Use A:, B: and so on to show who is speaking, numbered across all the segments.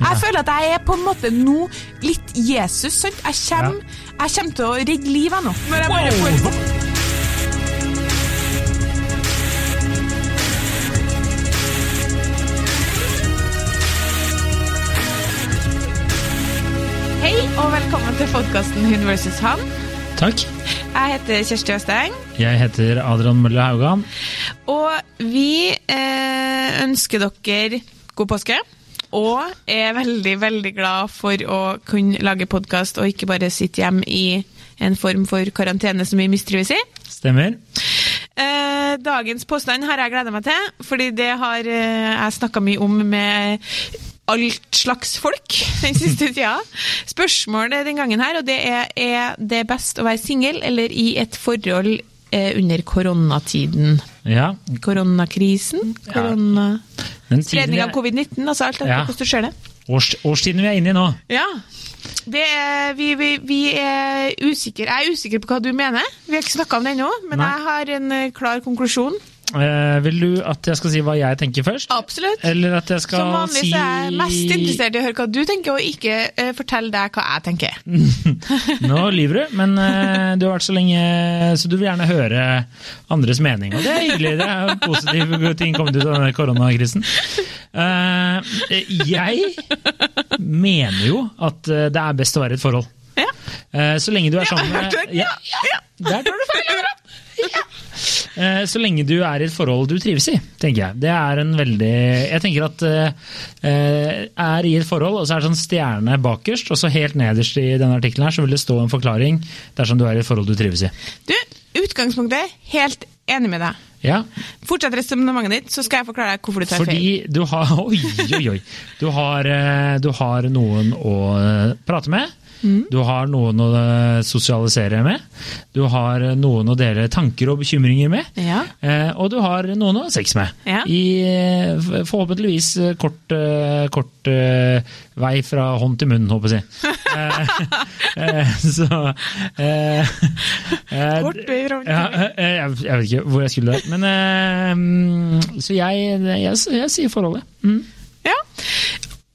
A: Jeg føler at jeg er på en måte nå litt Jesus. sant? Jeg kommer, jeg kommer til å redde livet nå. Når jeg bare får Hei og velkommen til podkasten Hun versus han.
B: Takk.
A: Jeg heter Kjersti Østeng,
B: Jeg heter Adrian Mølle Haugan.
A: og vi eh, ønsker dere god påske. Og er veldig, veldig glad for å kunne lage podkast og ikke bare sitte hjemme i en form for karantene som vi mistrives i.
B: Stemmer.
A: Eh, dagens påstand har jeg gleda meg til, fordi det har eh, jeg snakka mye om med alt slags folk den siste tida. Spørsmålet den gangen her, og det er er det best å være singel eller i et forhold under koronatiden?
B: Ja.
A: Koronakrisen? Korona...
B: Ja.
A: Spredning av
B: er,
A: covid-19? Altså alt etter
B: Ja.
A: hvordan du ser det.
B: års, årstiden vi er inne i nå.
A: Ja. Det er, vi, vi, vi er usikre. Jeg er usikker på hva du mener. Vi har ikke snakka om det ennå, men
B: Nei.
A: jeg har en eh, klar konklusjon.
B: Eh, vil du at jeg skal si hva jeg tenker først?
A: Absolutt.
B: Eller at jeg skal
A: Som vanlig
B: si
A: er jeg mest interessert i å høre hva du tenker, og ikke eh, fortelle deg hva jeg tenker.
B: Nå lyver du, men eh, du har vært så lenge Så du vil gjerne høre andres mening. Og det er hyggelig. Det er jo positive ting kommet ut av denne koronakrisen. Eh, jeg mener jo at det er best å være i et forhold.
A: Ja.
B: Eh, Så lenge du er sammen med
A: ja,
B: ja, Der tar du feil! Eh, Så lenge du er i et forhold du trives i, tenker jeg. Det er en veldig Jeg tenker at eh, er i et forhold, og så er det sånn stjerne bakerst, og så helt nederst i denne artikkelen her så vil det stå en forklaring dersom du er i et forhold du trives i.
A: Du, utgangspunktet, helt enig med deg.
B: Ja,
A: Fortsett resonnementet ditt, så skal jeg forklare deg hvorfor du tar feil.
B: fordi du har Oi, oi, oi. Du har, eh, du har noen å eh, prate med.
A: Mm.
B: Du har noen å eh, sosialisere med. Du har noen å dele tanker og bekymringer med.
A: Ja.
B: Eh, og du har noen å ha sex med.
A: Ja.
B: I eh, forhåpentligvis eh, kort, eh, kort eh, vei fra hånd til munn, håper jeg. Eh, eh, så eh, eh,
A: Kort vei fra hånd til
B: ja, eh, jeg, jeg vet ikke hvor jeg skulle der. Men, eh, mm, så jeg, jeg, jeg sier forholdet. Mm.
A: Ja.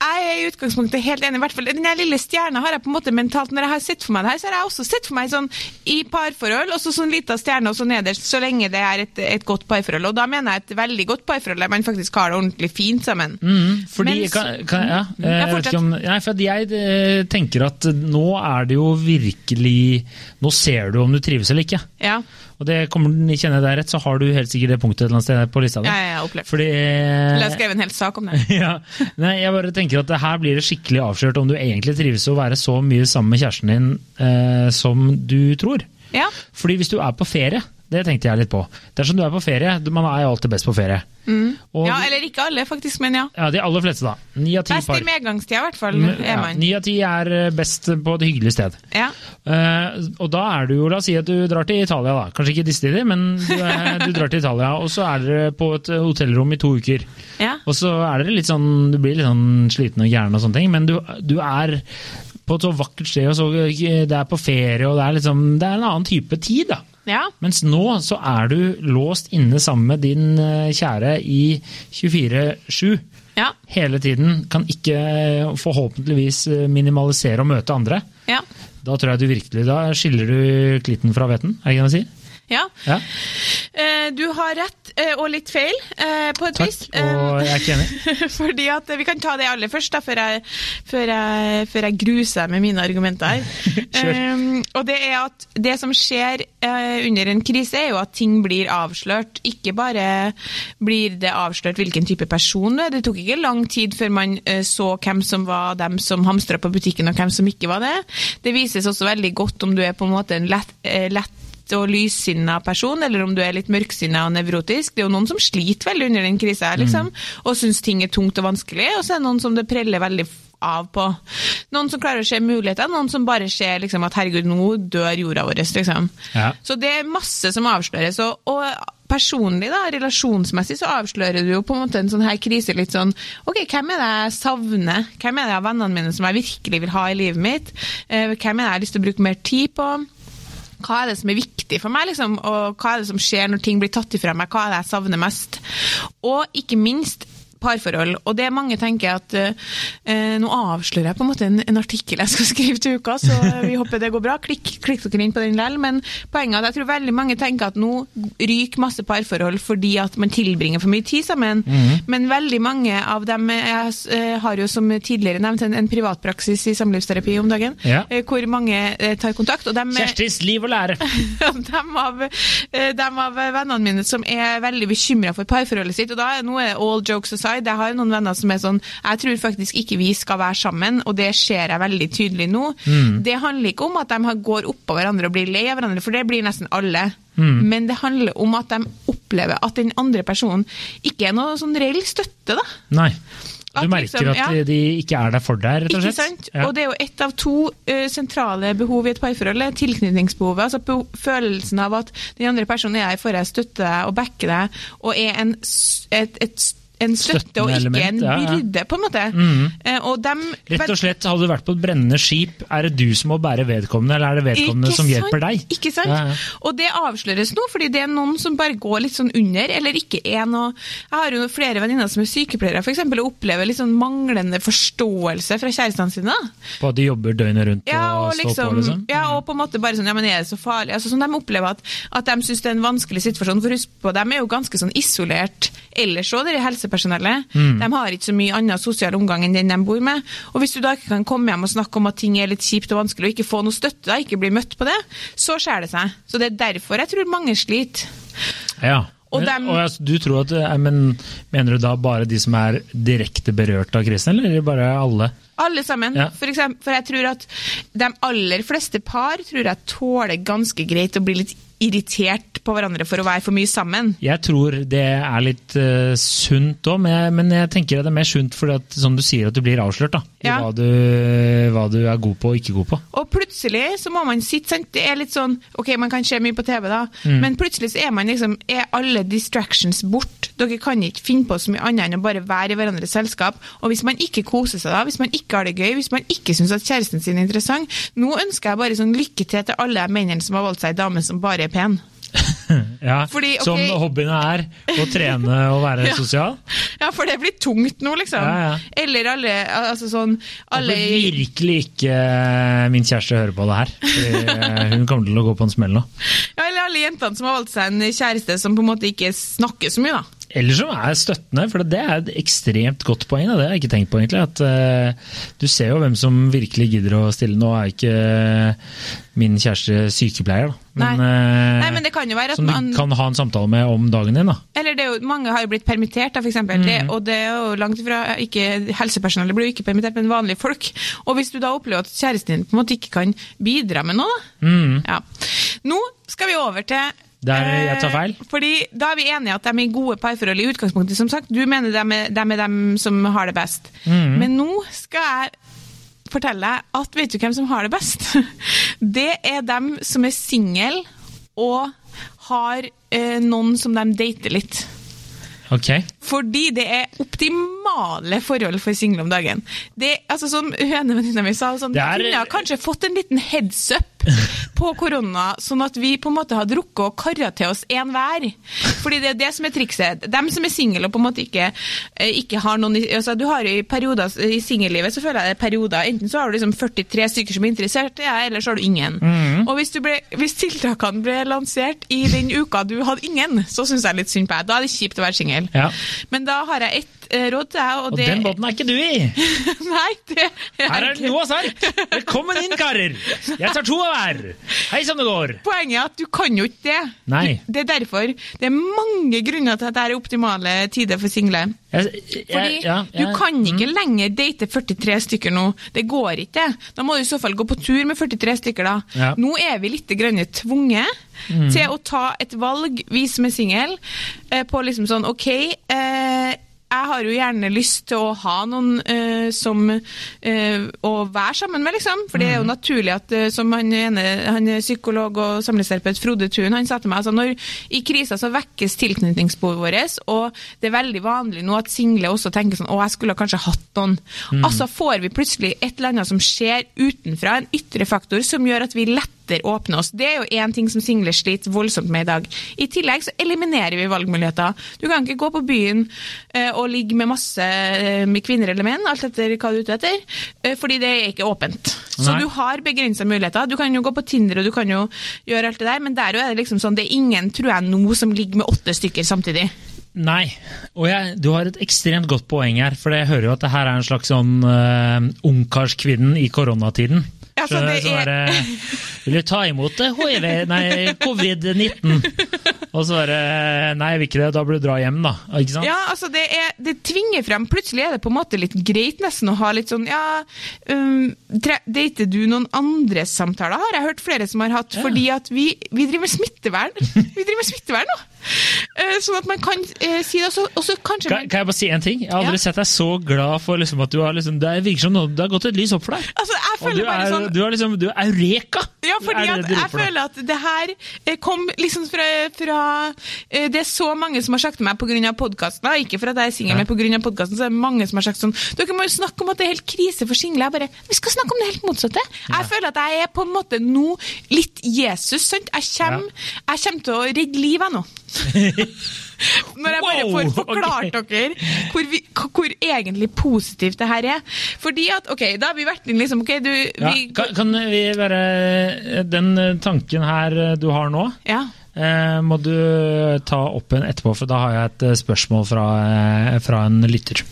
A: Jeg er i utgangspunktet helt enig. i hvert fall Den lille stjerna har jeg på en måte mentalt Når jeg har sett for meg det her, så har jeg også sett for meg sånn i parforhold, og så sånn lita stjerne og så nederst, så lenge det er et, et godt parforhold. Og da mener jeg et veldig godt parforhold der man faktisk har det ordentlig fint sammen.
B: Mm, fordi,
A: Men
B: kan, kan, ja, jeg, jeg om, nei, for jeg eh, tenker at nå er det jo virkelig Nå ser du om du trives eller ikke.
A: Ja,
B: Og det kommer kjenner jeg deg rett, så har du helt sikkert det punktet et eller annet sted på lista di.
A: ja, ja, jeg har opplevd.
B: Fordi
A: Eller jeg skrev en hel sak om det.
B: ja, nei, jeg bare tenker at her blir det skikkelig avslørt om du egentlig trives å være så mye sammen med kjæresten din eh, som du tror.
A: Ja.
B: Fordi hvis du er på ferie, det tenkte jeg litt på. Dersom du er på ferie, man er jo alltid best på ferie. Og,
A: ja, eller ikke alle, faktisk, men ja.
B: ja, de aller fleste, da. Ni av ti
A: Best i medgangstida, i hvert fall,
B: Ja,
A: er.
B: Ni av ti er eh, best på et hyggelig sted.
A: Ja.
B: Uh, og da er du jo, la oss si at du drar til Italia, da. Kanskje ikke disse tider, men du, er, du drar til Italia, og så er dere på et hotellrom i to uker.
A: Ja.
B: Og så er dere litt sånn, du blir litt sånn sliten og gæren og sånne ting, men du, du er på et så vakkert sted, og så, det er på ferie, og det er, liksom, det er en annen type tid, da.
A: Ja.
B: Mens nå så er du låst inne sammen med din eh, kjære i 24-7
A: Ja.
B: hele tiden. Kan ikke eh, forhåpentligvis eh, minimalisere og møte andre.
A: Ja.
B: Da tror jeg du virkelig, da skiller du klitten fra hveten, er det ikke det man sier?
A: Ja.
B: Ja,
A: Eh, du har rett eh, og litt feil, eh, på et
B: takk.
A: vis.
B: Og jeg er ikke enig.
A: Fordi at Vi kan ta det aller først, da, før jeg, før jeg, før jeg gruser med mine argumenter. her. Um, og Det er at det som skjer uh, under en krise, er jo at ting blir avslørt. Ikke bare blir det avslørt hvilken type person du er. Det tok ikke lang tid før man uh, så hvem som var dem som hamstra på butikken, og hvem som ikke var det. Det vises også veldig godt om du er på en måte en lett, uh, lett og lyssinna person, eller om du er litt mørksinna og nevrotisk. Det er jo noen som sliter veldig under den krisa, liksom, og syns ting er tungt og vanskelig, og så er det noen som det preller veldig av på. Noen som klarer å se muligheter, noen som bare ser liksom, at herregud, nå dør jorda vår. Liksom.
B: Ja.
A: Så det er masse som avsløres. Og, og personlig, da, relasjonsmessig, så avslører du jo på en måte en sånn her krise litt sånn Ok, hvem er det jeg savner? Hvem er det av vennene mine som jeg virkelig vil ha i livet mitt? Eh, Hvem er det jeg har lyst til å bruke mer tid på? Hva er det som er viktig for meg, liksom? og hva er det som skjer når ting blir tatt ifra meg? Hva er det jeg savner mest? Og ikke minst parforhold. Og det mange tenker at eh, Nå avslører jeg på en måte en, en, artikkel jeg skal skrive til uka, så vi håper det går bra. Klikk, klikk dere inn på den likevel. Men poenget er at jeg tror veldig mange tenker at nå ryker masse parforhold fordi at man tilbringer for mye tid sammen. Mm. Men veldig mange av dem Jeg eh, har jo som tidligere nevnt en, en privatpraksis i samlivsterapi om dagen, ja. Eh, hvor mange eh, tar kontakt. Og dem,
B: Kjerstis liv og lære!
A: dem, av, dem av vennene mine som er veldig bekymra for parforholdet sitt, og da er noe all jokes aside side. Jeg har noen venner som er sånn Jeg tror faktisk ikke vi skal være sammen, og det ser jeg veldig tydelig nå. Mm. Det handler ikke om at de går oppå hverandre og blir lei av hverandre, for det blir nesten alle. Mm. Men det handler om at de opplever at den andre personen ikke er noe sånn reell støtte, da.
B: Nei. Du merker liksom, at ja. de ikke er der for deg, rett og slett?
A: Ikke sant? Ja. Og det er jo ett av to uh, sentrale behov i et parforhold. Tilknytningsbehovet. Altså følelsen av at den andre personen er her for deg, støtter deg og backer deg, og er en, et, et en støtte og ikke en byrde, på en måte. Mm.
B: Og dem, Rett og slett, hadde du vært på et brennende skip, er det du som må bære vedkommende, eller er det vedkommende som sant? hjelper deg?
A: Ikke sant? Ja, ja. Og det avsløres nå, fordi det er noen som bare går litt sånn under, eller ikke er noe Jeg har jo flere venninner som er sykepleiere, f.eks., og opplever litt sånn manglende forståelse fra kjærestene sine.
B: På at de jobber døgnet rundt ja, og, og liksom, står på, liksom?
A: Ja, og på en måte bare sånn Ja, men er det så farlig? Altså sånn De opplever at, at de syns det er en vanskelig situasjon. For husk på, de er jo ganske sånn isolert ellers òg, helse helsepersonellet. Mm. De har ikke så mye annen sosial omgang enn den de bor med. Og Hvis du da ikke kan komme hjem og snakke om at ting er litt kjipt og vanskelig, og ikke få noe støtte, da, ikke bli møtt på det, så skjer det seg. Så det er derfor jeg tror mange sliter.
B: Ja. Og, dem, og altså, du tror at, eh, men, Mener du da bare de som er direkte berørt av krisen, eller bare alle?
A: Alle sammen. Ja. For, eksempel, for jeg tror at de aller fleste par tror jeg tåler ganske greit å bli litt irritert på hverandre for å være for mye sammen.
B: Jeg tror det er litt uh, sunt òg, men, men, jeg tenker at det er mer sunt fordi at, som du sier, at du blir avslørt da, ja. i hva du, hva du, er god på og ikke god på.
A: Og plutselig så må man sitte sant? Det er litt sånn Ok, man kan se mye på TV, da, mm. men plutselig så er man liksom Er alle distractions bort? Dere kan ikke finne på så mye annet enn å bare være i hverandres selskap. Og hvis man ikke koser seg da, hvis man ikke har det gøy, hvis man ikke syns at kjæresten sin er interessant Nå ønsker jeg bare sånn lykke til til alle mennene som har valgt seg ei dame som bare er pen.
B: ja, Fordi, okay. Som hobbyene er å trene og være ja. sosial?
A: Ja, for det blir tungt nå, liksom. Ja, Eller alle altså sånn alle...
B: Jeg håper virkelig ikke eh, min kjæreste hører på det her. Eh, hun kommer til å gå på en smell nå.
A: Ja, Eller alle jentene som har valgt seg en kjæreste som på en måte ikke snakker så mye, da.
B: Eller som er støttende, for det er et ekstremt godt poeng. Det har jeg ikke tenkt på, egentlig. At, uh, du ser jo hvem som virkelig gidder å stille. Nå er ikke min kjæreste sykepleier, da.
A: Men, Nei. Uh, Nei, men det kan jo være at
B: som
A: man...
B: du kan ha en samtale med om dagen din. da.
A: Eller det er jo, Mange har jo blitt permittert, da, for eksempel. Mm. Det, og det er jo langt ifra ikke, Helsepersonellet blir jo ikke permittert, men vanlige folk. Og hvis du da opplever at kjæresten din på en måte ikke kan bidra med noe, da. Mm. Ja. Nå skal vi over til
B: der jeg tar feil?
A: Eh, fordi Da er vi enige at de er gode parforhold i utgangspunktet. som sagt. Du mener de er, de er dem som har det best. Mm. Men nå skal jeg fortelle deg at vet du hvem som har det best? Det er dem som er single og har eh, noen som de dater litt.
B: Okay.
A: Fordi det er optimale forhold for single om dagen. Det, altså Som hønevenninna mi sa, sånn, er... kunne kanskje fått en liten heads up på korona, sånn at vi på en måte hadde rukket å karre til oss én hver. Fordi det er det som er trikset. Dem som er single og på en måte ikke, eh, ikke har noen altså Du har i perioder i singellivet så føler jeg det er perioder. Enten så har du liksom 43 stykker som er interessert, ja, eller så har du ingen. Mm. Og hvis, ble, hvis, tiltakene ble lansert i den uka du hadde ingen, så syns jeg litt synd på deg. Da er det kjipt å være singel. Ja. Men da har jeg ett råd til deg.
B: Og, og det... den båten er ikke du i!
A: Nei, det
B: er Her er det noe ark! Velkommen inn, karer! Jeg tar to av hver! Hei som det går!
A: Poenget er at du kan jo ikke det.
B: Nei.
A: Det er derfor. Det er mange grunner til at dette er optimale tider for single. Jeg, jeg, Fordi ja, ja, du kan ikke mm. lenger date 43 stykker nå. Det går ikke. Da må du i så fall gå på tur med 43 stykker, da. Ja. Nå er vi litt tvunget mm. til å ta et valg, vi som er single, eh, på liksom sånn OK. Eh, jeg har jo gjerne lyst til å ha noen uh, som uh, å være sammen med, liksom. For det er jo mm. naturlig at, uh, som han ene han er psykolog og samlingsterapeut Frode Thun han sa til meg, altså når i krisa så vekkes tilknytningsbehovet vårt, og det er veldig vanlig nå at single også tenker sånn å, jeg skulle kanskje hatt noen. Mm. Altså får vi plutselig et eller annet som skjer utenfra, en ytre faktor som gjør at vi lett atter åpne oss. Det er jo én ting som single sliter voldsomt med i dag. I tillegg så eliminerer vi valgmuligheter. Du kan ikke gå på byen eh, og ligge med masse eh, med kvinner eller menn, alt etter hva du er ute etter, eh, fordi det er ikke åpent. Så
B: Nei.
A: du har begrensa muligheter. Du kan jo gå på Tinder og du kan jo gjøre alt det der, men der er det liksom sånn, det er ingen, tror jeg, nå som ligger med åtte stykker samtidig.
B: Nei, og jeg, du har et ekstremt godt poeng her, for jeg hører jo at det her er en slags sånn uh, ungkarskvinnen i koronatiden.
A: Ja, så
B: Så-
A: det
B: sånn
A: er-
B: derre, Vil du ta imot? HIV, nei, covid-19? Og så bare Nei, jeg vil ikke det, da burde du dra hjem, da. Ikke sant?
A: Ja, altså det, er, det tvinger frem Plutselig er det på en måte litt greit nesten å ha litt sånn Ja, um, dater du noen andre samtaler? Har jeg hørt flere som har hatt,
B: Ja.
A: fordi at vi, vi driver med smittevern. Vi driver med smittevern nå! Eh, sånn at man kan eh, si det, og så- kanskje
B: Kan,
A: man,
B: kan jeg bare si en ting? Jeg har aldri
A: Ja.
B: sett deg så glad for liksom, at du har liksom, Det virker som noe, det har gått et lys opp for deg.
A: Altså, jeg
B: Og du er,
A: sånn
B: du er liksom, du er eureka!
A: Ja, fordi
B: Er det det
A: jeg føler at det her eh, kom liksom fra, fra Det er så mange som har sagt til meg pga. podkasten, ikke for at jeg er singel,
B: Ja.
A: men pga. podkasten, så er det mange som har sagt sånn Dere må jo snakke om at det er helt krise for single. Jeg bare Vi skal snakke om det helt motsatte. Jeg føler at jeg er på en måte nå litt Jesus, sant? Jeg kommer, jeg kommer til å redde liv, jeg nå. Når jeg bare får forklart
B: okay.
A: dere hvor, vi, hvor egentlig positivt det her er. Fordi at, ok, da har vi vært inn liksom, ok, du,
B: Ja,
A: vi,
B: kan, kan vi bare Den eh, tanken her eh, du har nå,
A: ja.
B: eh, må du ta opp en etterpå, for da har jeg et eh, spørsmål fra, eh, fra en lytter.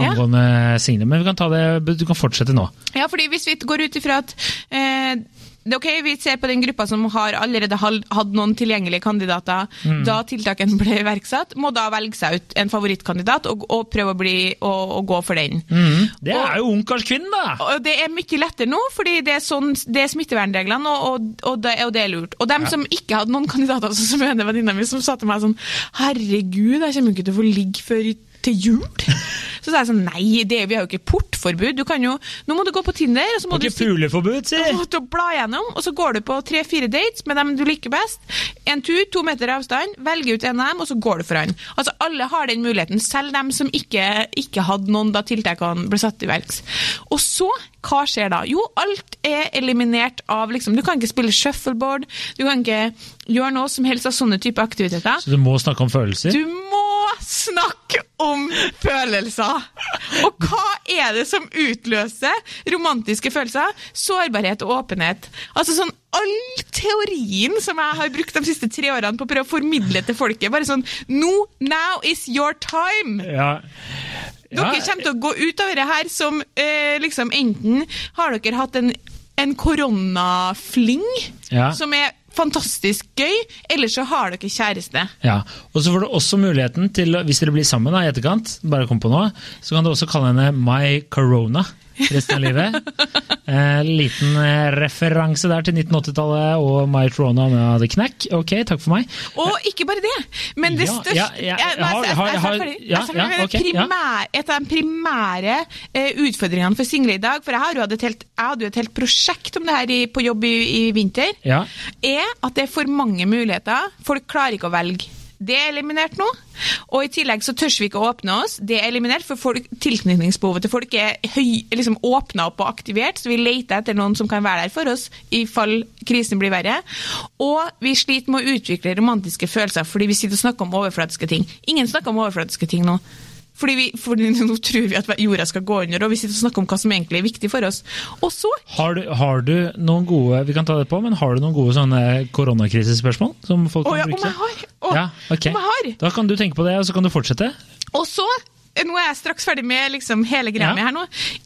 A: Ja.
B: Angående Signe. Men vi kan ta det, du kan fortsette nå.
A: Ja, fordi hvis vi går ut ifra at eh, ok, Vi ser på den gruppa som har allerede hatt noen tilgjengelige kandidater da tiltakene ble iverksatt, må da velge seg ut en favorittkandidat og, og prøve å, bli, og, å gå for den.
B: Det
A: Og-
B: er jo ungkarskvinnen, da!
A: Og Det er mye lettere nå, fordi det er, sånn, det er smittevernreglene, og, og, og, det, og det er lurt. Og dem som ikke hadde noen kandidater, som ene venninna mi, som sa til meg sånn Herregud, jeg kommer ikke til å få ligge før i- til jul. Så sa jeg sånn Nei, det, vi har jo ikke portforbud. Du kan jo, nå må du gå på Tinder, og så må
B: Ikke
A: du
B: puleforbud, si!
A: Åh, til å bla gjennom, og så går du på tre-fire dates med dem du liker best. En tur, to meter avstand, velger ut en av dem, og så går du for han. Altså, Alle har den muligheten, selv dem som ikke, ikke hadde noen da tiltakene ble satt i verks. Og så, hva skjer da? Jo, alt er eliminert av liksom Du kan ikke spille shuffleboard, du kan ikke gjøre noe som helst av sånne type aktiviteter.
B: Så du må snakke om følelser?
A: Du må snakke om følelser! Og hva er det som utløser romantiske følelser? Sårbarhet og åpenhet. Altså sånn All teorien som jeg har brukt de siste tre årene på å prøve å formidle til folket, bare sånn No, now is your time!
B: Ja.
A: Dere kommer til å gå ut av det her som eh, liksom Enten har dere hatt en, en koronafling
B: Ja.
A: som er fantastisk gøy, eller så har dere kjæreste.
B: Ja, og så får du også muligheten til, hvis dere blir sammen da, i etterkant, bare kom på noe, så kan du også kalle henne My Corona resten av livet. Eh, liten eh, referanse der til 1980-tallet og My Trona med The Knack. Ok, takk for meg.
A: Og ikke bare det, men det største
B: ja, ja,
A: Et av de primære eh, utfordringene for single i dag, for jeg, har jo et helt, jeg hadde jo et helt prosjekt om det her i, på jobb i, i vinter,
B: Ja.
A: er at det er for mange muligheter. Folk klarer ikke å velge. Det er eliminert nå. Og i tillegg så tør vi ikke å åpne oss. Det er eliminert, for folk, tilknytningsbehovet til folk er høy, liksom åpna opp og aktivert, så vi leter etter noen som kan være der for oss i fall krisen blir verre. Og vi sliter med å utvikle romantiske følelser fordi vi sitter og snakker om overflatiske ting. Ingen snakker om overflatiske ting nå. Fordi, vi, fordi nå tror vi at jorda skal gå under, og vi sitter og snakker om hva som egentlig er viktig for oss. Og så
B: Har du, har du noen gode vi kan ta det på, men har du noen gode sånne koronakrisespørsmål? Som folk kan oh,
A: ja, om jeg har!
B: Ja, ok.
A: Om jeg har!
B: Da kan du tenke på det, og så kan du fortsette.
A: Og så nå er jeg straks ferdig med liksom hele greia
B: Ja.
A: her nå.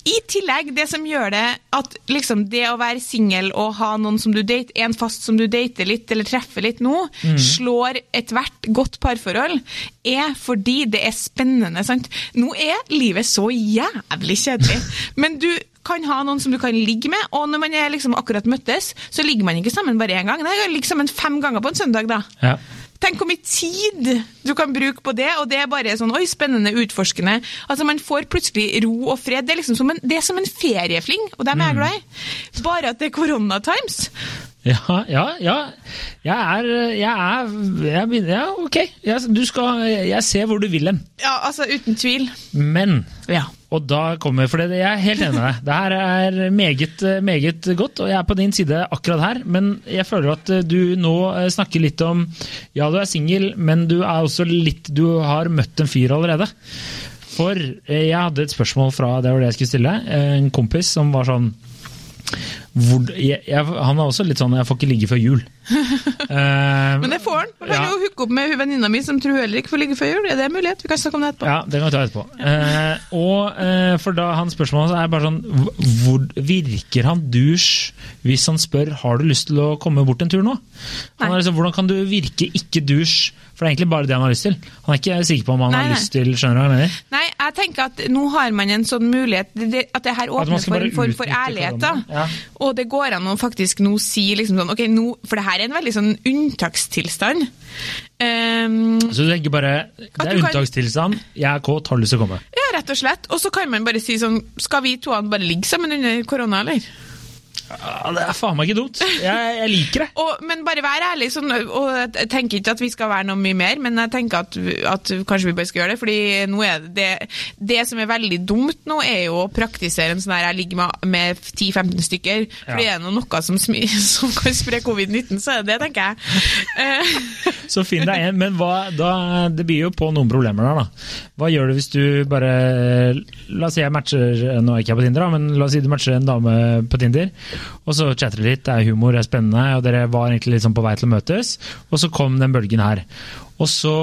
A: I tillegg, det som gjør det at liksom det å være singel og ha noen som du date, en fast som du dater litt eller treffer litt nå,
B: Mm.
A: slår ethvert godt parforhold, er fordi det er spennende. sant? Nå er livet så jævlig kjedelig, men du kan ha noen som du kan ligge med, og når man er liksom akkurat møttes, så ligger man ikke sammen bare én gang. Nei, man ligger sammen fem ganger på en søndag, da.
B: Ja.
A: Tenk hvor mye tid du kan bruke på det, og det er bare sånn oi, spennende, utforskende. Altså Man får plutselig ro og fred. Det er liksom som en, det er som en feriefling, og dem er jeg glad i. Bare at det er koronatimes.
B: Ja, ja, ja. Jeg er Jeg er jeg, begynner- Ja, ok. Jeg, du skal, jeg ser hvor du vil hen.
A: Ja, altså uten tvil.
B: Men
A: Ja.
B: Og da kommer, for det, Jeg er helt enig med deg. Det her er meget, meget godt, og jeg er på din side akkurat her. Men jeg føler at du nå eh, snakker litt om Ja, du er singel, men du er også litt Du har møtt en fyr allerede. For eh, jeg hadde et spørsmål fra det var det jeg skulle stille. eh, En kompis som var sånn hvor, jeg, jeg, Han er også litt sånn 'jeg får ikke ligge før jul'. uh,
A: Men det får han. Man kan
B: Ja.
A: jo hooke opp med venninna mi som tror hun heller ikke får ligge før jul. Er det en mulighet? Vi kan snakke om det etterpå.
B: Ja, det kan vi ta etterpå. uh, og uh, for da Hans spørsmål er bare sånn hvor, Virker han douche hvis han spør har du lyst til å komme bort en tur nå? Han er liksom, hvordan kan du virke ikke douche? For det er egentlig bare det han har lyst til. Han er ikke sikker på om han
A: Nei,
B: har lyst til Skjønner du hva jeg mener?
A: Nei, jeg tenker at nå har man en sånn mulighet, det- at det her åpner for,
B: bare
A: for, for ærlighet. da.
B: Ja.
A: Og det går an å faktisk nå si liksom sånn, ok, nå, For det her er en veldig sånn unntakstilstand. Um,
B: Så du tenker bare det er unntakstilstand, jeg er kåt, har lyst til å komme.
A: ja, rett og slett. Og så kan man bare si sånn Skal vi to bare ligge sammen under korona, eller?
B: Ja, det er faen meg ikke dumt. Jeg, jeg liker det.
A: Og, men bare vær ærlig. Sånn, og jeg tenker ikke at vi skal være noe mye mer, men jeg tenker at, at kanskje vi bare skal gjøre det. fordi nå er det, det, det som er veldig dumt nå, er jo å praktisere en sånn her jeg ligger med, med 10-15 stykker. For
B: Ja.
A: er det noe, noe som, som kan spre covid-19, så er det det, tenker jeg. Eh,
B: Så finn deg en, men hva, da, det byr jo på noen problemer der, da. Hva gjør du hvis du bare La oss si jeg matcher Nå er jeg ikke jeg på Tinder, da, men la oss si du matcher en dame på Tinder, og så chatter de litt, det er humor, det er spennende, og dere var egentlig sånn på vei til å møtes, og så kom den bølgen her. Og så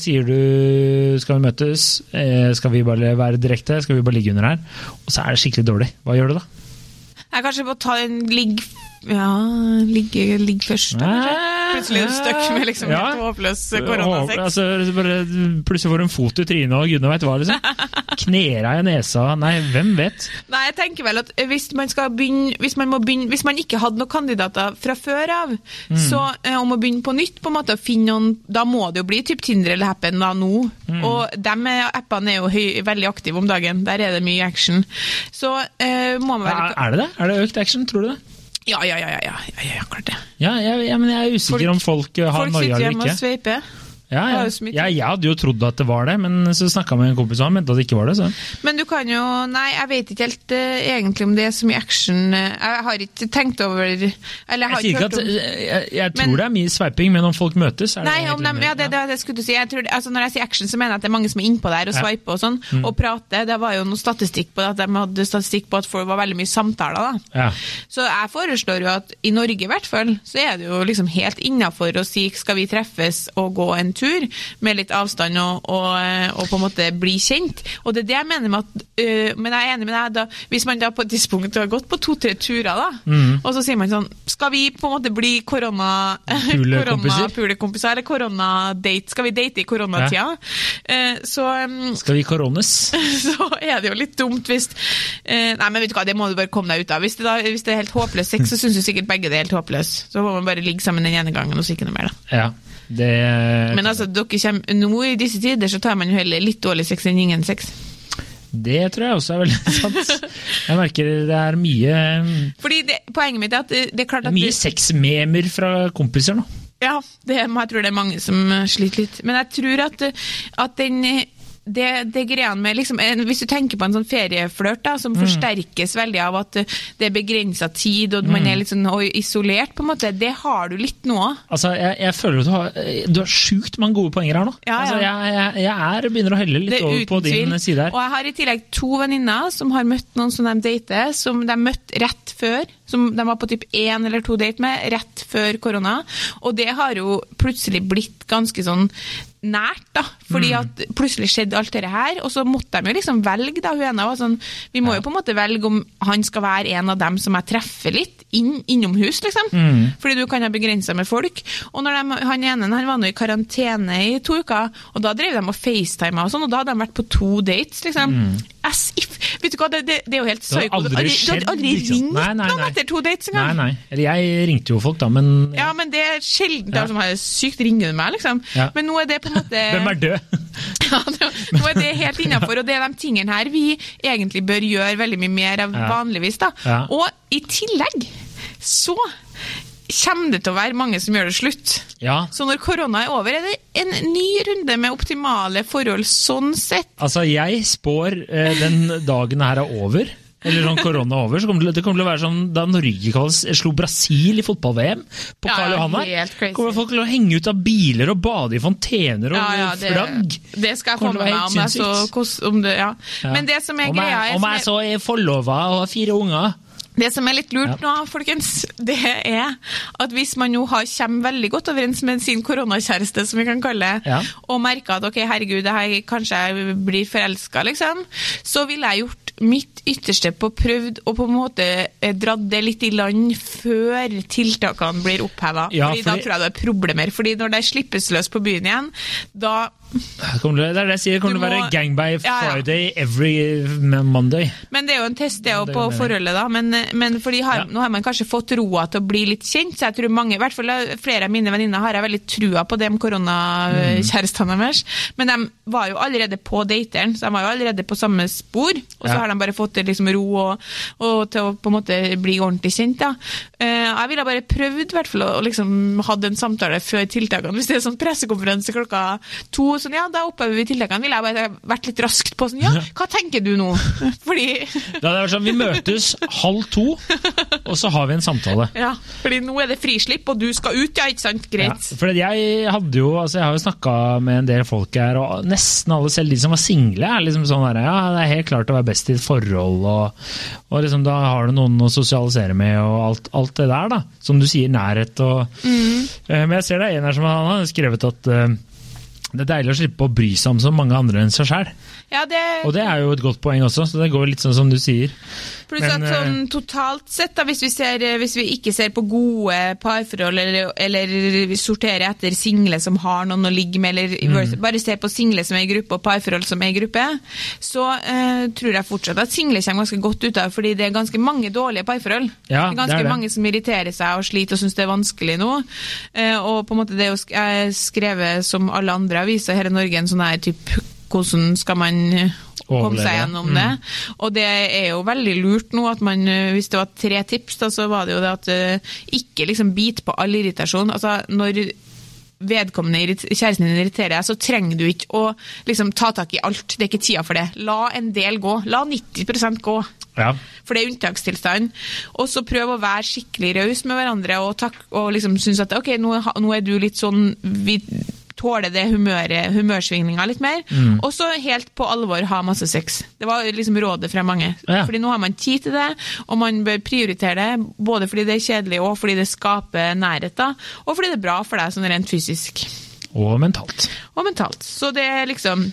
B: sier du skal vi møtes, eh, skal vi bare være direkte, skal vi bare ligge under her? Og så er det skikkelig dårlig. Hva gjør du da?
A: jeg kanskje må ta en ligg Ja, ligge ligge først. Plutselig er du stuck med liksom
B: Ja.
A: helt håpløs koronasex.
B: Altså, plutselig får du en fot i trynet og gudene veit hva. liksom. Knera i nesa Nei, hvem vet?
A: Nei, jeg tenker vel at hvis man begynne Hvis man, må begynne, hvis man ikke hadde noen kandidater fra før av,
B: Mm.
A: så eh, om å begynne på nytt, på en måte, finne noen Da må det jo bli typ Tinder eller Happen da nå.
B: Mm.
A: Og de appene er jo høy, veldig aktive om dagen. Der er det mye action. Så eh, må man
B: Er, er det det? Er det økt action, tror du det?
A: Ja, ja, ja, ja, ja, ja, ja klart det.
B: Ja, jeg, ja, men jeg er usikker
A: Folk-
B: om folk eller ikke
A: Folk sitter hjemme og sveiper.
B: Ja, ja. Ja, jeg hadde jo trodd at det var det, men så snakka med en kompis og han mente at det ikke var det. Så.
A: Men du kan jo Nei, jeg vet ikke helt uh, egentlig om det er så mye action. eh, Jeg har ikke tenkt over Eller jeg har
B: Jeg
A: ikke hørt
B: at
A: om
B: Jeg, jeg tror
A: Men-
B: det er mye sveiping, men om folk møtes er det
A: Nei, om ja, det, det, det skulle du si. Jeg tror, altså, når jeg sier action, så mener jeg at det er mange som er innpå der og.
B: Mm.
A: sveiper og sånn, og prater. Det var jo noe statistikk på det, at de hadde statistikk på at folk var veldig mye samtaler. da.
B: Ja.
A: Så jeg foreslår jo at i Norge i hvert fall, så er det jo liksom helt innafor å si skal vi treffes og gå en tur, med litt avstand og, og, eh, og på en måte bli kjent. Og det er det jeg mener med at øh, Men jeg er enig med deg, da, hvis man da på et tidspunkt har gått på to-tre turer, da,
B: Mm.
A: og så sier man sånn Skal vi på en måte bli korona...
B: Pulekompiser?
A: Eller koronadate. Skal vi date i koronatida? Eh, så um,
B: Skal vi korones?
A: så er det jo litt dumt hvis uh, Nei, men vet du hva, det må du bare komme deg ut av. Hvis det, da, hvis det er helt håpløs sex, så syns jo sikkert begge det er helt håpløst. Så må man bare ligge sammen den ene gangen, og så ikke noe mer, da.
B: Ja. Det,
A: Men altså, dere kommer, nå i disse tider så tar man jo heller litt dårlig sex enn ingen sex.
B: det tror jeg også er veldig sant. Jeg merker det er mye,
A: Fordi det, Poenget mitt er at det, er klart
B: det
A: at
B: mye sexmemer fra kompiser nå.
A: Ja, det, jeg tror det er mange som sliter litt. Men jeg tror at, at den det, det greiene med liksom, Hvis du tenker på en sånn ferieflørt da, som forsterkes veldig av at det er begrensa tid, og man er litt sånn isolert, på en måte, det har du litt nå òg.
B: Altså, jeg, jeg føler at du har, du har sjukt mange gode poenger her nå.
A: Ja, ja.
B: Altså, jeg, jeg, jeg er, begynner å helle litt
A: er
B: over på din side her.
A: Og jeg har i tillegg to venninner som har møtt noen som de dater, som de møtte rett før. Som de var på typ én eller to date med rett før korona. Og det har jo plutselig blitt ganske sånn nært, da. Fordi
B: Mm.
A: at plutselig skjedde alt dette her. Og så måtte de jo liksom velge, da. Hun ene var sånn Vi må jo på en måte velge om han skal være en av dem som jeg treffer litt inn, innomhus, liksom.
B: Mm.
A: Fordi du kan ha begrensa med folk. Og når de, han ene han var nå i karantene i to uker, og da drev de og facetima og sånn, og da hadde de vært på to dates, liksom. As if Vet du hva, det, det, det er jo helt
B: Mm. Det har
A: psyko.
B: aldri
A: Du hadde aldri
B: liksom.
A: ringt
B: Nei, nei,
A: noen etter to dates engang.
B: nei. Eller jeg ringte jo folk, da, men
A: Ja, men det er sjelden
B: Ja.
A: som har sykt ringende meg, liksom.
B: Ja.
A: Men nå er det på en måte
B: Hvem er død?
A: ja, nå er det helt innafor, og det er de tingene her vi egentlig bør gjøre veldig mye mer av
B: Ja.
A: vanligvis. da.
B: Ja.
A: Og i tillegg så kommer det til å være mange som gjør det slutt.
B: Ja,
A: Så når korona er over, er det en ny runde med optimale forhold sånn sett.
B: altså jeg spår eh, den dagen her er over, eller sånn korona er over, så kommer det, det kommer til å være sånn da Norge kalles, slo Brasil i fotball-VM på
A: Ja,
B: Karl Johan her. Kommer folk til å henge ut av biler og bade i fontener og
A: Ja, ja, det,
B: flagg?
A: det skal jeg få med meg. Om jeg, så, om det, ja. Men det som er
B: Om
A: greia er,
B: om jeg så er forlova og har fire unger
A: Det som er litt lurt nå, folkens, det er at hvis man nå har, kommer veldig godt overens med sin koronakjæreste, som vi kan kalle det,
B: Ja.
A: og merker at ok, herregud, det her, kanskje jeg blir forelska, liksom, så ville jeg gjort mitt ytterste på prøvd å på en måte eh, dratt det litt i land før tiltakene blir oppheva.
B: Ja,
A: fordi, da tror jeg det er problemer. Fordi når det slippes løs på byen igjen, da
B: Det kommer er det jeg sier, det kommer til å være gangbang friday
A: Ja, ja.
B: Every Monday.
A: Men det er jo en test det er jo på forholdet, da. Men, men fordi har,
B: Ja.
A: nå har man kanskje fått roa til å bli litt kjent, så jeg tror mange, i hvert fall flere av mine venninner har jeg veldig trua på de koronakjærestene deres. Men de var jo allerede på dateren, så de var jo allerede på samme spor. Og så har de bare fått liksom ro og, og til å på en måte bli ordentlig kjent, da. Eh, jeg ville bare prøvd i hvert fall å liksom hadde en samtale før tiltakene. Hvis det er sånn pressekonferanse klokka to, sånn ja, da opphever vi tiltakene. Ville jeg bare vært litt raskt på sånn ja, hva tenker du nå? Fordi
B: Da hadde vært sånn, Vi møtes halv to, og så har vi en samtale.
A: Ja, fordi nå er det frislipp, og du skal ut, ja, ikke sant?
B: Ja,
A: Greit.
B: for jeg hadde jo, altså jeg har jo snakka med en del folk her, og nesten alle, selv de som var single, er liksom sånn der, ja, det er helt klart å være best i et forhold, og, og liksom da har du noen å sosialisere med, og alt, alt det der, da. Som du sier, nærhet og Eh, Men jeg ser det er en her som har skrevet at eh, det er deilig å slippe å bry seg om så mange andre enn seg sjøl.
A: Ja, det,
B: Og det er jo et godt poeng også, så det går litt sånn som du sier.
A: Pluss at sånn totalt sett, da, hvis vi, ser, hvis vi ikke ser på gode parforhold, eller, eller sorterer etter single som har noen å ligge med, eller
B: Mm.
A: bare ser på single som er i gruppe, og parforhold som er i gruppe, så uh, tror jeg fortsatt at single kommer ganske godt ut av, fordi det er ganske mange dårlige parforhold.
B: Ja,
A: det er
B: det
A: ganske
B: er det.
A: mange som irriterer seg og sliter og syns det er vanskelig nå. Uh, og på en måte det å skrevet som alle andre aviser her i Norge, en sånn her type hvordan skal man eh, komme seg gjennom det. Og det er jo veldig lurt nå at man, eh, hvis det var tre tips, da, så var det jo det at eh, ikke liksom bit på all irritasjon. Altså, når vedkommende kjæresten din irriterer deg, så trenger du ikke å liksom, ta tak i alt. Det er ikke tida for det. La en del gå. La 90% gå.
B: Ja.
A: For det er unntakstilstand. Og så prøv å være skikkelig raus med hverandre og, takk, og liksom synes at ok, nå, nå er du litt sånn vi tåler det humøret, humørsvingninga litt mer.
B: Mm.
A: Og så helt på alvor ha masse sex. Det var liksom rådet fra mange.
B: Ja.
A: Fordi nå har man tid til det, og man bør prioritere det. Både fordi det er kjedelig, og fordi det skaper nærhet. da, Og fordi det er bra for deg sånn rent fysisk
B: Og mentalt.
A: og mentalt. Så det er liksom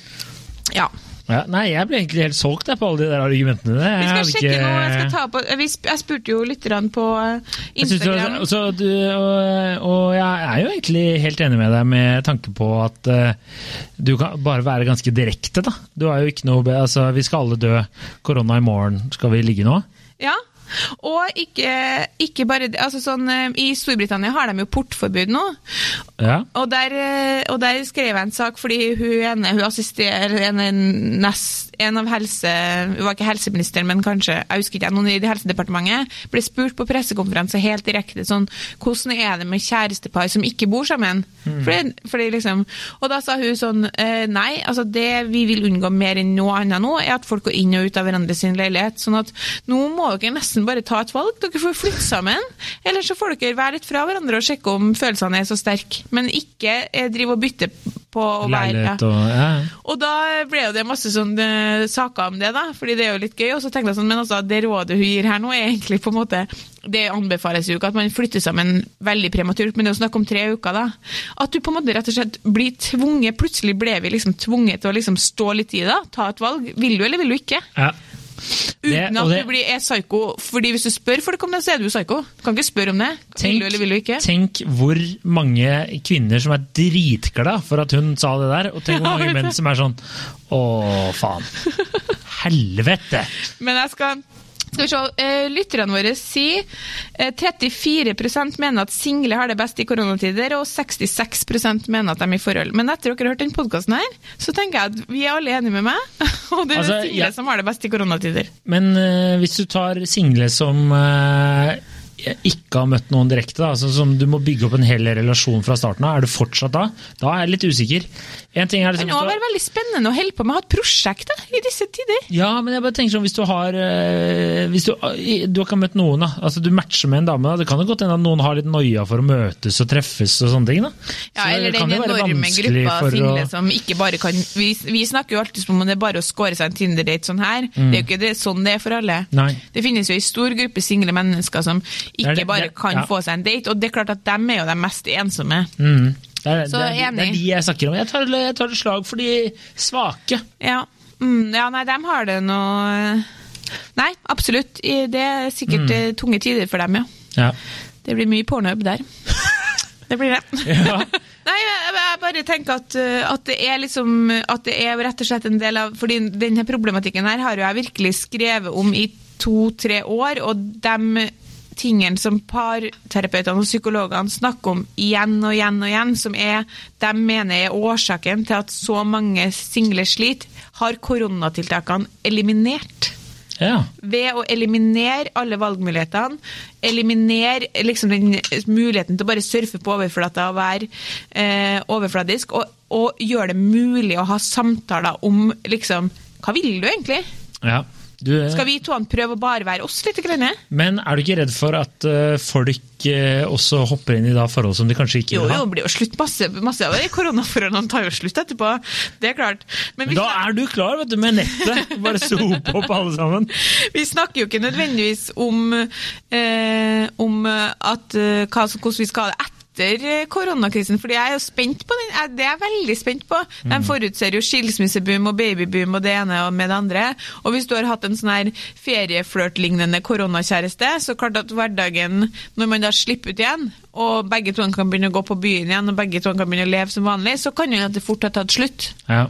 A: Ja.
B: Ja, nei, jeg ble egentlig helt solgt på alle de der argumentene.
A: Vi skal sjekke
B: ikke-
A: noe. Jeg, skal ta på, jeg spurte jo litt på Instagram.
B: Jeg du-
A: Instagram.
B: også, du, og, og jeg er jo egentlig helt enig med deg med tanke på at uh, du kan bare være ganske direkte. da. Du har jo ikke noe, altså Vi skal alle dø. Korona i morgen. Skal vi ligge nå?
A: Ja. Og ikke, ikke bare det, altså sånn, eh, I Storbritannia har de jo portforbud nå.
B: Ja.
A: Og der, eh, og der skrev jeg en sak fordi hun ene hun assisterer en, en, nest, en av helse... Hun var ikke helseministeren, men kanskje jeg husker ikke, noen i Helsedepartementet ble spurt på pressekonferanse helt direkte sånn Hvordan er det med kjærestepar som ikke bor sammen? Fordi, fordi liksom, og da sa hun sånn eh, Nei, altså det vi vil unngå mer enn noe annet nå, er at folk går inn og ut av hverandre sin leilighet. Sånn at nå må dere nesten bare ta et valg. Dere får flytte sammen. Eller så får dere være litt fra hverandre og sjekke om følelsene er så sterke. Men ikke eh, drive og bytte på å være
B: og ja.
A: Og da ble jo det masse sånne saker om det, da, fordi det er jo litt gøy. Og så tenkte jeg sånn, men altså, det rådet hun gir her nå, er egentlig på en måte Det anbefales jo ikke at man flytter sammen veldig prematurt, men det er jo snakk om tre uker, da. At du på en måte rett og slett blir tvunget Plutselig ble vi liksom tvunget til å liksom stå litt i det. Ta et valg. Vil du, eller vil du ikke?
B: ja.
A: Uten at
B: det-
A: du blir er psyko. Fordi hvis du spør folk om det, så er du psyko. Du kan ikke spørre om det. vil du, eller vil du ikke?
B: tenk hvor mange kvinner som er dritglade for at hun sa det der, og tenk hvor mange menn som er sånn Å, faen. Helvete!
A: Men jeg skal skal vi se, eh, Lytterne våre sier eh, 34% mener at single har det best i koronatider, og 66% mener at de er i forhold. Men etter dere har hørt denne podkasten så tenker jeg at vi er alle enige med meg. Og det er
B: Altså,
A: single
B: ja.
A: som har det best i koronatider.
B: Men uh, hvis du tar single som eh, ikke har møtt noen direkte, da, altså, som du må bygge opp en hel relasjon fra starten av, er du fortsatt da? Da er jeg litt usikker. En ting er
A: Det
B: men
A: det må være veldig spennende å holde på med å ha et prosjekt da, i disse tider.
B: Ja, men jeg bare tenker sånn, hvis du har eh, hvis du, du har ikke møtt noen, da. Altså, du matcher med en dame, da. Det kan jo godt hende at noen har litt noia for å møtes og treffes og sånne ting, da.
A: Ja,
B: Så
A: eller den enorme gruppa single
B: å-
A: som ikke bare kan vi, vi snakker jo alltid om det er bare å score seg en Tinder-date sånn her. Det er jo ikke det, sånn det er for alle.
B: Mm. Nei.
A: Det finnes jo en stor gruppe single mennesker som ikke bare kan få seg en date, og det er klart at dem er jo de mest ensomme.
B: Mm. Det er,
A: Så
B: det, er, det er de jeg snakker om. Jeg tar, jeg tar et slag for de svake.
A: Ja, mm, ja nei, dem har det noe Nei, absolutt. Det er sikkert
B: Mm.
A: eh, tunge tider for dem, ja.
B: Ja.
A: Det blir mye pornohub der. Det blir det.
B: Ja.
A: Nei, jeg, bare tenker at, uh, at det er liksom At det er rett og slett en del av Fordi denne problematikken her har jo jeg virkelig skrevet om i to-tre år, og de tingene som parterapeutene og psykologene snakker om igjen og igjen og igjen, som er, de mener er årsaken til at så mange single sliter, har koronatiltakene eliminert
B: ja.
A: ved å eliminere alle valgmulighetene, eliminere liksom den muligheten til å bare surfe på overflata og være eh, overfladisk, og, og gjøre det mulig å ha samtaler om liksom Hva vil du egentlig?
B: ja. Du,
A: Skal vi to prøve å bare være oss litt? Grann?
B: Men er du ikke redd for at eh, folk eh, også hopper inn i da forhold som de kanskje ikke
A: Jo,
B: vil
A: jo, det blir jo slutt. Masse, masse av de koronaforholdene tar jo slutt etterpå. Det er klart. Men
B: Men da er du klar vet du, med nettet! Bare sope opp alle sammen.
A: vi snakker jo ikke nødvendigvis om, eh, om at, eh, hva, hvordan vi skal ha det etter eh, koronakrisen, fordi jeg er jo spent på den. Det er jeg veldig spent på. De forutser jo skilsmisseboom og babyboom og det ene og med det andre. Og hvis du har hatt en sånn her ferieflørt-lignende koronakjæreste, så klart at hverdagen, når man da slipper ut igjen, og begge to kan begynne å gå på byen igjen, og begge to kan begynne å leve som vanlig, så kan jo det fort ha tatt slutt.
B: Ja.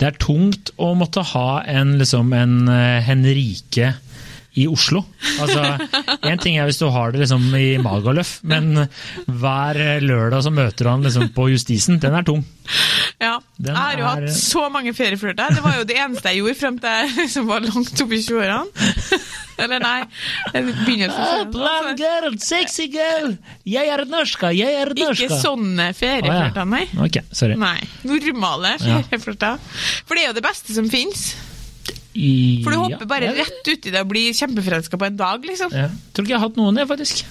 B: Det er tungt å måtte ha en, liksom, en eh, Henrike i Oslo. Altså, Én ting er hvis du har det liksom i Magaluf, men hver lørdag så møter du han liksom på Justisen. Den er tung.
A: Ja,
B: Den
A: jeg har jo
B: er-
A: hatt så mange ferieflørter. Det var jo det eneste jeg gjorde frem til jeg liksom var langt oppe i 20-årene. Eller nei, begynnelsen av 20-årene.
B: blond girl, sexy girl! Jeg er norska, jeg er norska!
A: Ikke sånne ferieflørter, nei.
B: Okay, sorry.
A: Nei, normale ferieflørter. For det er jo det beste som fins.
B: I-
A: For du hopper bare
B: ja,
A: rett uti det og blir kjempeforelska på en dag, liksom.
B: Ja. Tror ikke jeg har hatt noen, jeg, faktisk.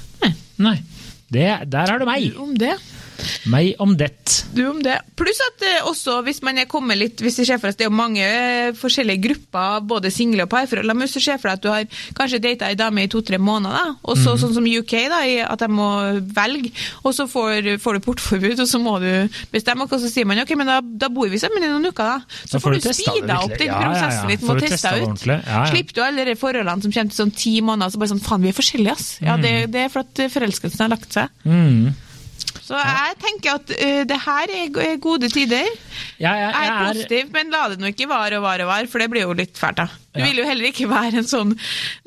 B: Nei. Det, der har du meg.
A: Om det.
B: Meg om det.
A: Du om det. Pluss at eh, også hvis man er kommet litt hvis Det for oss, det er jo mange eh, forskjellige grupper, både single og parforhold. La meg også se for deg at du har kanskje data ei dame i to-tre måneder, da. og så sånn som UK, da, i at de må velge. Og så får, får du portforbud, og så må du bestemme, og så sier man ok, men da, da bor vi sammen i noen uker, da. Så
B: Da
A: får du
B: testet
A: speeda opp den
B: Ja, ja, ja.
A: prosessen litt
B: du
A: teste ut.
B: Ja, ja.
A: Slipper du alle de forholdene som kommer til sånn ti måneder, så bare sånn faen, vi er forskjellige, ass. Ja, det,
B: Mm.
A: det er for at eh, forelskelsen har lagt seg. Så jeg tenker at uh, det her er gode tider.
B: Jeg, jeg,
A: Jeg er
B: jeg er
A: positiv, men la det nå ikke vare og vare og vare, for det blir jo litt fælt, da. Du
B: Ja.
A: vil jo heller ikke være en sånn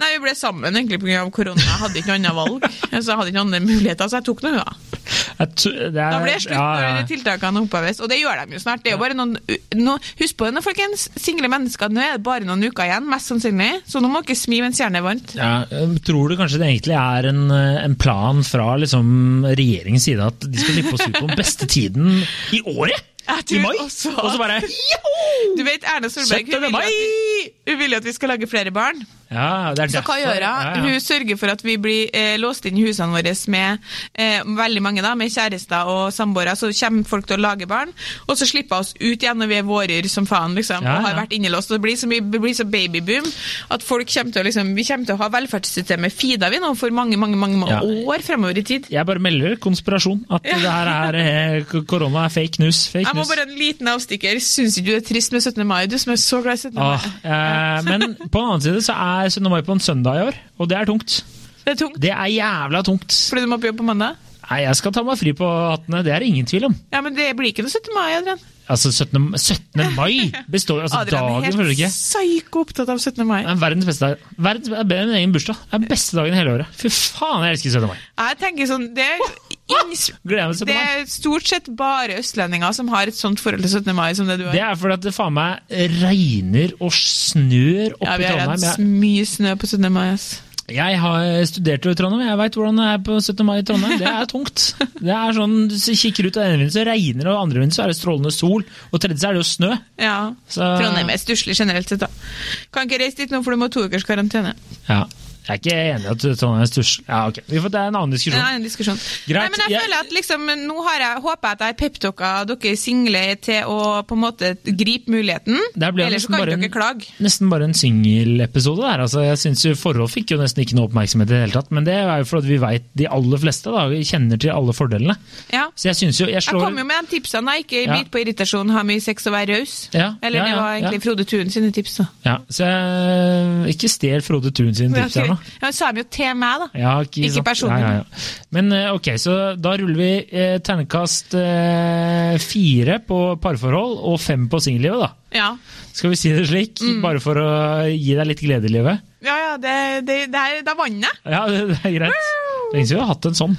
A: Nei, vi ble sammen egentlig pga. korona, jeg hadde ikke noe annet valg. Så jeg hadde ikke andre muligheter, så jeg tok noe, da.
B: er,
A: Da ble det slutt
B: ja, ja.
A: tiltakene oppheves, og det gjør de jo snart. Det er jo bare noen, no, husk på det, nå, folkens, single mennesker, nå er det bare noen uker igjen, mest sannsynlig, så nå må dere smi mens jernet er varmt.
B: Ja, tror du kanskje det egentlig er en, eh, en plan fra liksom, regjeringens side at de skal slippe oss ut på den beste tiden i året? I mai?
A: også-
B: Og så bare
A: Du vet, Erna Solberg, hun
B: 17.
A: vil, at vi, hun vil jo at vi skal lage flere barn.
B: Ja, det er
A: Så hva gjør hun?
B: Ja, ja.
A: Hun sørger for at vi blir eh, låst inn i husene våre med eh, veldig mange da, med kjærester og samboere. Så kommer folk til å lage barn, og så slipper oss ut igjen når vi er vårer som faen. liksom,
B: Ja,
A: og har vært innelåst. Det blir så, mye, blir så babyboom at folk kommer til å liksom, vi kommer til å ha velferdssystemet fida vi nå for mange mange, mange
B: Ja.
A: år fremover i tid.
B: Jeg bare melder konspirasjon. At det her er eh, korona er fake news. Fake
A: Jeg må
B: news.
A: bare en liten avstikker. Syns ikke du det er trist med 17. mai? Du som er så glad i 17. mai.
B: Eh, men på den annen side så er 17. mai på en søndag i år, og det er tungt.
A: Det er tungt.
B: Det er jævla tungt.
A: Fordi du må på jobb på mandag?
B: Nei, jeg skal ta meg fri på 18., det er det ingen tvil om.
A: Ja, men det blir ikke noe 17. mai, Adrian.
B: Altså, 17. 17. mai består altså
A: Adrian
B: dagen,
A: er
B: føler du
A: helt
B: ikke?
A: psyko opptatt av 17. mai.
B: Det er verdens beste dag. Verdens, er bedre enn min egen bursdag. Det er beste dagen i hele året. Fy faen, jeg elsker 17. mai.
A: Jeg tenker sånn, det er, det er stort sett bare østlendinger som har et sånt forhold til 17. mai som det du har.
B: Det er fordi at det faen meg regner og snør oppe
A: ja, vi har hatt mye snø på 17. mai. ass.
B: Jeg har studert i Trondheim, jeg veit hvordan det er på 17. mai i Trondheim. Det er tungt. Det er sånn, Du kikker ut av ene vinduet, så regner det, og andre vinduet så er det strålende sol. Og tredje så er det jo snø.
A: Ja.
B: Så-
A: Trondheim er stusslig generelt sett, da. Kan ikke reise dit nå, for du må ha to ukers karantene.
B: Ja. Jeg er ikke enig i at Trondheim er stusslig. Ja, ok. Vi får, det er en annen diskusjon Ja,
A: en diskusjon.
B: Greit,
A: Nei, men jeg
B: jeg-
A: føler at liksom, nå har jeg, håper jeg at jeg peptalka dere single til å på en måte gripe muligheten. Ellers kan
B: dere
A: dere
B: en-
A: klage.
B: Nesten bare en singelepisode der. Altså, jeg synes jo Forhold fikk jo nesten ikke noe oppmerksomhet i det hele tatt. Men det er jo fordi vi veit de aller fleste da, kjenner til alle fordelene.
A: Ja.
B: Så jeg synes jo Jeg
A: Jeg kom jo med de tipsene. da. Ikke
B: Ja.
A: bit på irritasjon, ha mye sex og være raus.
B: Ja,
A: Eller det var egentlig Frode Thun sine tips. da.
B: Ja, så jeg, Ikke stjel Frode Thun sine tips nå.
A: Ja, er vi jo til meg, da.
B: Ja, ikke,
A: Ikke personlig.
B: Ja, ja. Men eh, ok, så da ruller vi eh, ternekast eh, fire på parforhold og fem på singellivet, da.
A: Ja,
B: Skal vi si det slik?
A: Mm.
B: Bare for å gi deg litt glede i livet?
A: ja, ja det, det, det er, Da vant jeg.
B: Ja, det, det er greit. Lenge siden vi har hatt en sånn.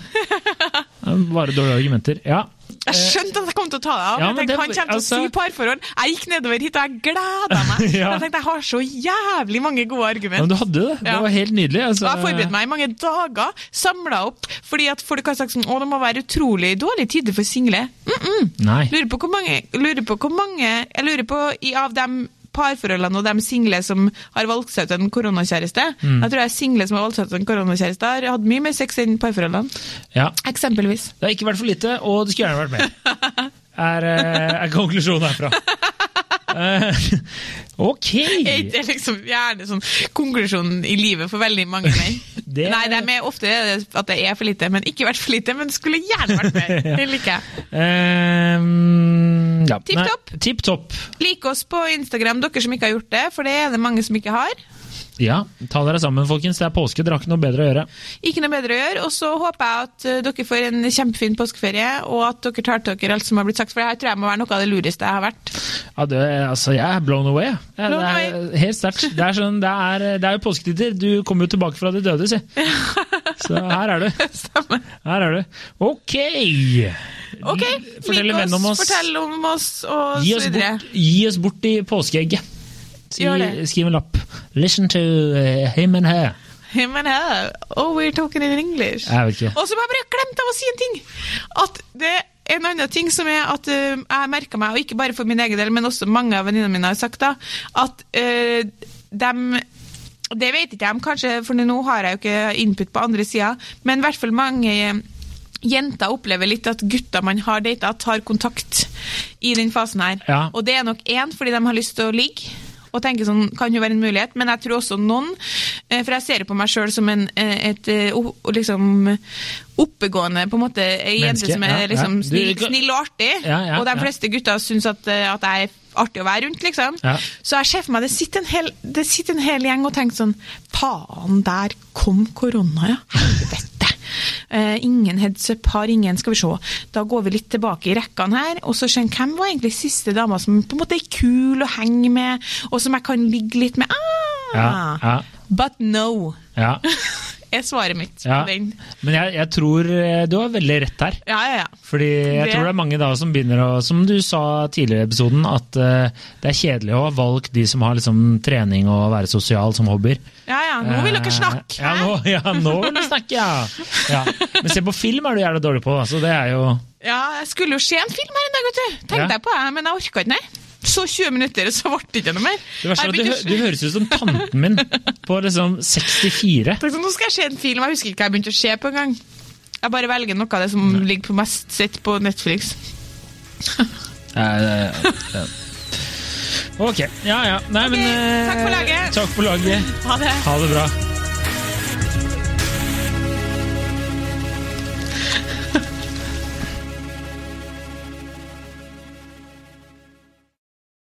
B: Bare dårlige argumenter. Ja.
A: Jeg skjønte at jeg kom til å ta deg av.
B: Ja,
A: jeg tenkte,
B: det-
A: Han kommer til
B: altså-
A: å si parforhold. Jeg gikk nedover hit og jeg gleda meg.
B: Ja.
A: Jeg tenkte jeg har så jævlig mange gode
B: Ja,
A: argument.
B: Men du hadde det. Det var helt nydelig. Altså.
A: Jeg forberedte meg i mange dager, samla opp, fordi at folk har sagt sånn Å, det må være utrolig dårlig tider for single. Mm
B: Nei.
A: Lurer på hvor mange, lurer på hvor mange Jeg lurer på i, av de parforholdene og de single som har valgt seg ut en koronakjæreste.
B: Mm.
A: Jeg tror jeg single som har valgt seg ut en koronakjæreste, har hatt mye mer sex enn parforholdene.
B: Ja.
A: Eksempelvis.
B: Det har ikke vært for lite, og det skulle gjerne vært mer. Er, eh, er konklusjonen herfra. ok!
A: Det Er liksom gjerne sånn konklusjonen i livet for veldig mange menn?
B: Det-
A: Nei, det er ofte at det er for lite, men ikke vært for lite, men skulle gjerne vært mer. Det liker jeg.
B: Um, ja.
A: Tipp topp.
B: Tipp topp.
A: Lik oss på Instagram, dere som ikke har gjort det, for det er det mange som ikke har.
B: Ja, ta dere sammen, folkens. Det er påske, dere har ikke noe bedre å gjøre.
A: Ikke noe bedre å gjøre. Og så håper jeg at eh, dere får en kjempefin påskeferie, og at dere tar til dere alt som har blitt sagt, for det her tror jeg må være noe av det lureste jeg har vært.
B: Ja, det, altså, jeg er blown away. Ja,
A: Blown
B: det er helt sterkt. Det, er sånn, det, er, det er jo påsketider. Du kommer jo tilbake fra de døde, si. Så her er du.
A: Stemmer.
B: Her er du. Ok!
A: Ok,
B: Fortell
A: lik oss,
B: om oss.
A: fortell om oss, og
B: Gi
A: så
B: oss
A: videre.
B: bort, gi oss bort i påskeegget.
A: Det.
B: skriv en lapp. Listen to uh, him and her.
A: Him and her. Oh, we're talking in English.
B: Jeg vet ikke.
A: Og så har jeg bare glemt av å si en ting! At det en annen ting som er at uh, jeg merka meg, og ikke bare for min egen del, men også mange av venninnene mine har sagt, da, at uh, dem Det vet ikke jeg kanskje, for nå har jeg jo ikke input på andre sida, men i hvert fall mange jenter opplever litt at gutter man har data, tar kontakt i den fasen her.
B: Ja.
A: Og det er nok én fordi de har lyst til å ligge. Og tenker sånn, kan jo være en mulighet, Men jeg tror også noen eh, For jeg ser på meg sjøl som en, et, et eh, liksom oppegående på en måte, ei jente som er
B: ja, ja.
A: liksom
B: Du-
A: snill, snill og artig.
B: Ja, ja,
A: og de
B: ja.
A: fleste gutter syns at, eh, at jeg er artig å være rundt, liksom.
B: Ja.
A: Så jeg ser for meg det sitter, en hel, det sitter en hel gjeng og tenker sånn Faen, der kom korona, ja. Helvete. Eh, ingen heads up, har ingen, skal vi se. Da går vi litt tilbake i rekkene her, og så skjønner hvem var egentlig siste dama som på en måte er kul å henge med, og som jeg kan ligge litt med. Ah!
B: Ja, ja.
A: But no,
B: Ja.
A: er svaret mitt
B: Ja.
A: på den.
B: Men jeg, jeg tror eh, du har veldig rett her.
A: Ja, ja, ja.
B: Fordi jeg
A: Det-
B: tror det er mange da som begynner å Som du sa tidligere i episoden, at uh, det er kjedelig å ha valgt de som har liksom trening og være sosial som hobbyer.
A: Ja, ja, nå vil dere snakke!
B: Uh, Ja, nå, ja, nå vil du snakke, ja. ja. Men se på film er du gjerne dårlig på, så det er jo
A: Ja, jeg skulle jo se en film her en dag, vet du. Tenkte
B: Ja.
A: jeg på, det, men jeg orka ikke, nei. Så 20 minutter, så ble det ikke noe mer.
B: Det verste er at du, hø- du høres ut som tanten min på liksom 64.
A: Tenkte sånn, Nå skal jeg se en film, jeg husker ikke hva jeg begynte å se på en gang. Jeg bare velger noe av det som ligger på mest sett på Netflix.
B: Ok, ja ja. Nei,
A: okay,
B: men eh,
A: takk for laget.
B: Takk for laget.
A: Ha det.
B: Ha det bra.